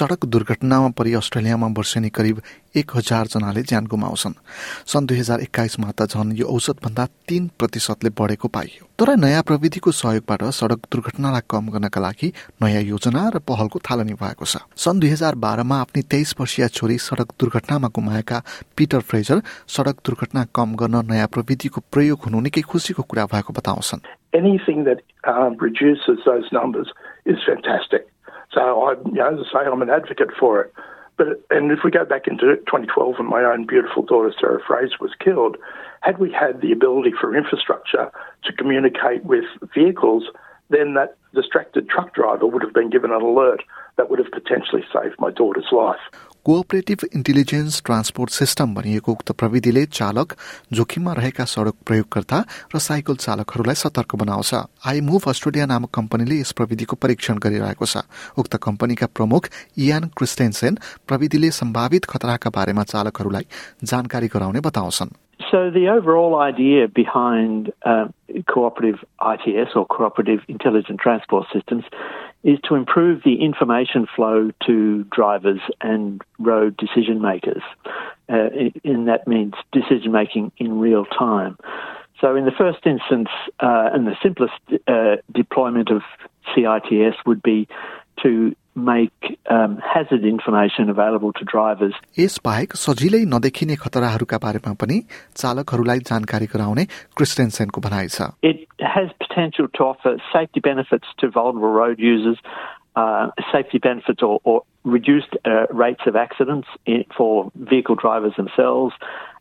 सड़क दुर्घटनामा परि अस्ट्रेलियामा वर्षेनी करिब एक हजार जनाले ज्यान गुमाउँछन्। सन् दुई हजार एक्काइसमा त झन् यो औसत भन्दा तीन प्रतिशतले बढेको पाइयो। तर नयाँ प्रविधिको सहयोगबाट सड़क दुर्घटनालाई कम गर्नका लागि नयाँ योजना र पहलको थालनी भएको छ। सन् दुई हजार बाह्रमा आफ्नी तेइस वर्षीय छोरी सड़क दुर्घटनामा गुमाएका पिटर फ्रेजर सड़क दुर्घटना कम गर्न नयाँ प्रविधिको प्रयोग हुनु निकै खुसीको कुरा भएको बताउँछन्। Anything that um, reduces those numbers is fantastic. So I, you know, as I say, I'm an advocate for it. But and if we go back into 2012 when my own beautiful daughter Sarah Fraser was killed, had we had the ability for infrastructure to communicate with vehicles, then that distracted truck driver would have been given an alert that would have potentially saved my daughter's life. Cooperative intelligence transport system भनिएको उक्त प्रविधिले चालक जोखिममा रहेका सड़क प्रयोगकर्ता र cycle चालकहरूलाई सतर्क बनाउँछ। आई मुभ अस्ट्रेलिया नामक कम्पनीले यस प्रविधिको परीक्षण गरिरहेको छ। उक्त कम्पनीका प्रमुख इयान क्रिस्टेन्सेन प्रविधिले सम्भावित खतराका बारेमा चालकहरूलाई जानकारी गराउने बताउँछन्। So the overall idea behind uh, cooperative ITS or cooperative intelligent transport systems is to improve the information flow to drivers and road decision makers. Uh, and that means decision making in real time. So, in the first instance, uh, and the simplest uh, deployment of CITS would be to make um, hazard information available to drivers. यस बाहेक सजिलै नदेखिने खतराहरूका बारेमा पनि चालकहरूलाई जानकारी गराउने क्रिस्टेन्सेनको भनाइ छ It has potential to offer safety benefits to vulnerable road users, uh, safety benefits or, or reduced uh, rates of accidents in, for vehicle drivers themselves,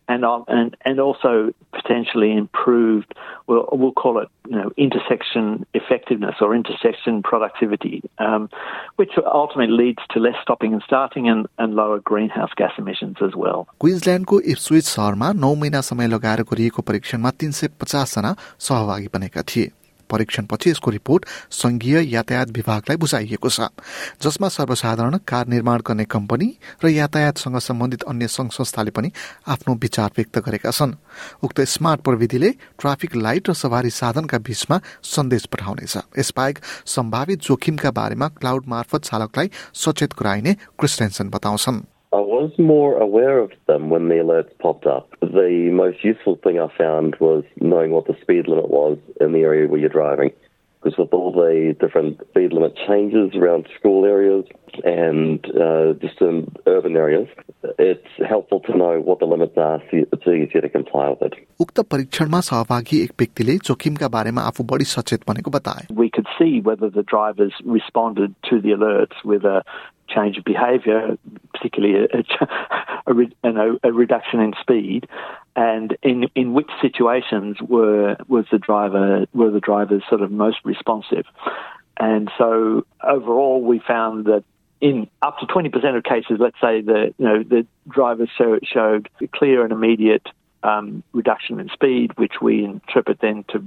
and, and and also potentially improved. We'll, we'll call it you know intersection effectiveness or intersection productivity, um, which ultimately leads to less stopping and starting and, and lower greenhouse gas emissions as well. क्विन्सल्यान्डको Ipswich सहरमा नौ महिना समय लगाएर गरिएको परीक्षणमा तीन सय पचासजना सहभागी बनेका थिए परीक्षणपछि यसको रिपोर्ट संघीय यातायात विभागलाई बुझाइएको छ जसमा सर्वसाधारण कार निर्माण गर्ने कम्पनी र यातायातसँग सम्बन्धित अन्य संघ संस्थाले पनि आफ्नो विचार व्यक्त गरेका छन्। उक्त स्मार्ट प्रविधिले ट्राफिक लाइट र सवारी साधनका बीचमा सन्देश पठाउनेछ। यसबाहेक सम्भावित जोखिमका बारेमा क्लाउड मार्फत चालकलाई सचेत गराइने क्रिस्टेन्सन बताउँछन्। I was more aware of them when the alerts popped up. The most useful thing I found was knowing what the speed limit was in the area where you're driving Because with all the different speed limit changes around school areas and uh, just in urban areas, it's helpful to know what the limits are so it's easier to comply with it. उक्त परीक्षणमा सहभागी एक व्यक्तिले जोखिमका बारेमा आफू बढी सचेत बनेको बताए We could see whether the drivers responded to the alerts with a change of behaviour, particularly a, a, a, you know, a reduction in speed, and in in which situations were was the driver were the drivers sort of most responsive, and so overall we found that in up to 20% of cases, let's say the you know the drivers show, showed a clear and immediate um, reduction in speed, which we interpret then to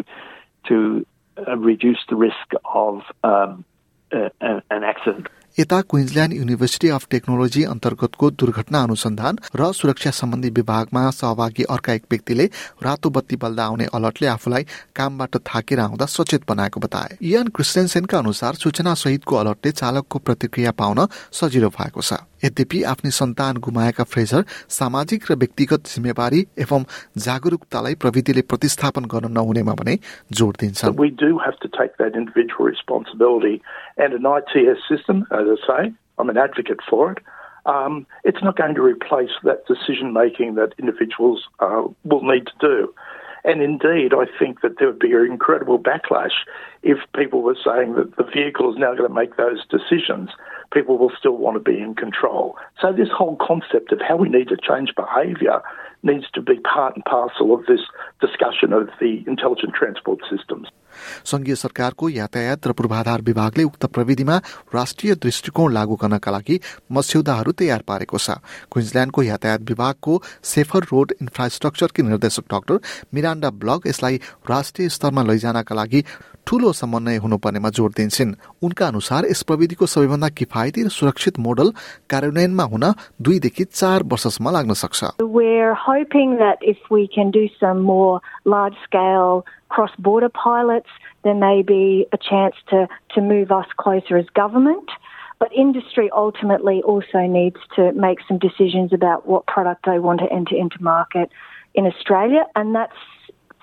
to uh, reduce the risk of um, an accident. यता Queensland University of Technology अन्तर्गतको दुर्घटना अनुसन्धान र सुरक्षा सम्बन्धी विभागमा सहभागी अर्का एक व्यक्तिले रातो बत्ती बल्दा आउने अलर्टले आफूलाई कामबाट थाकेर आउँदा सचेत बनाएको बताए। इयन क्रिस्टेन्सेनका अनुसार सूचना सहितको अलर्टले चालकको प्रतिक्रिया पाउन सजिलो भएको छ। यद्यपि आफ्नै सन्तान गुमाएका फ्रेजर सामाजिक र व्यक्तिगत जिम्मेवारी एवं जागरूकतालाई प्रविधिले प्रतिस्थापन गर्न नहुनेमा भने जोड दिन्छन्। As I say, I'm an advocate for it. Um, it's not going to replace that decision making that individuals uh, will need to do. And indeed, I think that there would be an incredible backlash if people were saying that the vehicle is now going to make those decisions. People will still want to be in control. So, this whole concept of how we need to change behaviour needs to be part and parcel of this discussion of the intelligent transport systems. संघीय सरकारको यातायात र पूर्वाधार विभागले उक्त प्रविधिमा राष्ट्रिय दृष्टिकोण लागू गर्नका लागि मस्यौदाहरू तयार पारेको छ। क्विन्सल्याण्डको यातायात विभागको सेफर रोड इन्फ्रास्ट्रक्चरकी निर्देशक डाक्टर मिरान्डा ब्लग यसलाई राष्ट्रिय स्तरमा लैजानका लागि ठूलो समन्वय हुनुपर्नेमा जोड़ दिन्छन्। उनका अनुसार यस प्रविधिको सबैभन्दा किफायती र सुरक्षित मोडल कार्यान्वयनमा हुन दुईदेखि चार वर्षसम्म लाग्न सक्छ। Cross border pilots, there may be a chance to, to move us closer as government. But industry ultimately also needs to make some decisions about what product they want to enter into market in Australia, and that's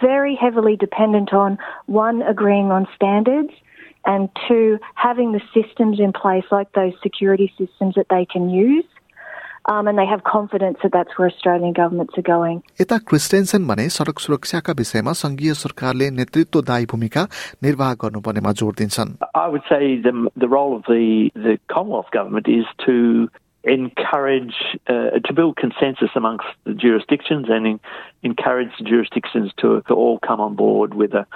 very heavily dependent on one, agreeing on standards, and two, having the systems in place, like those security systems that they can use Um, and they have confidence that that's where Australian governments are going. यता क्रिस्टेन्सन भने सड़क सुरक्षाका विषयमा संघीय सरकारले नेतृत्वदायी भूमिका निर्वाह गर्नुपर्नेमा जोड़ दिन्छन् I would say the, the role of the, the Commonwealth government is to encourage uh, to build consensus amongst the jurisdictions and in, encourage the jurisdictions to, to all come on board with a,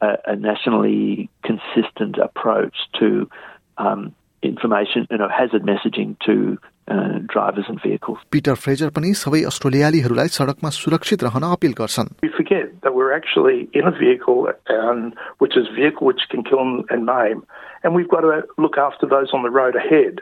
a, a nationally consistent approach to um, information, you know, hazard messaging to uh, drivers and vehicles. पिटर Fraser पनि सबै अस्ट्रेलियालीहरूलाई सड़कमा सुरक्षित रहन appeal गर्छन् We forget that we're actually in a vehicle, um, which is a vehicle which can kill and maim, and we've got to look after those on the road ahead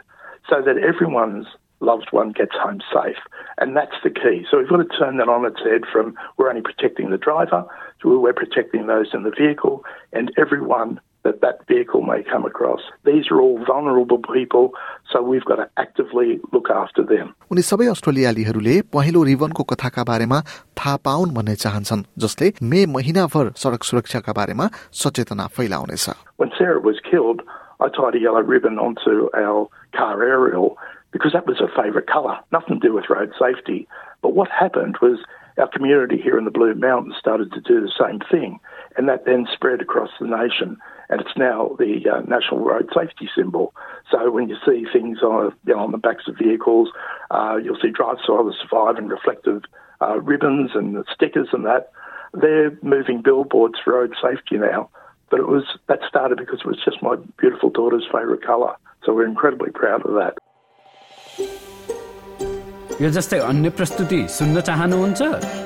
so that everyone's loved one gets home safe. And that's the key. So we've got to turn that on its head from we're only protecting the driver to we're protecting those in the vehicle and everyone that that vehicle may come across. These are all vulnerable people, so we've got to actively look after them. उनी सबै अस्ट्रेलियालीहरूले पहिलो रिबनको कथाका बारेमा थाहा पाउन् भन्ने चाहन्छन् जसले मे महिनाभर सड़क सुरक्षाका बारेमा सचेतना फैलाउनेछ When Sarah was killed, I tied a yellow ribbon onto our car aerial because that was her favourite colour. Nothing to do with road safety. But what happened was our community here in the Blue Mountains started to do the same thing, and that then spread across the nation. And it's now the uh, national road safety symbol. So when you see things on, you know, on the backs of vehicles, uh, you'll see Drive so others survive and reflective uh, ribbons and stickers and that. They're moving billboards for road safety now. But it was that started because it was just my beautiful daughter's favourite colour. So we're incredibly proud of that. यो जस्तै अन्य प्रस्तुति सुन्न चाहनुहुन्छ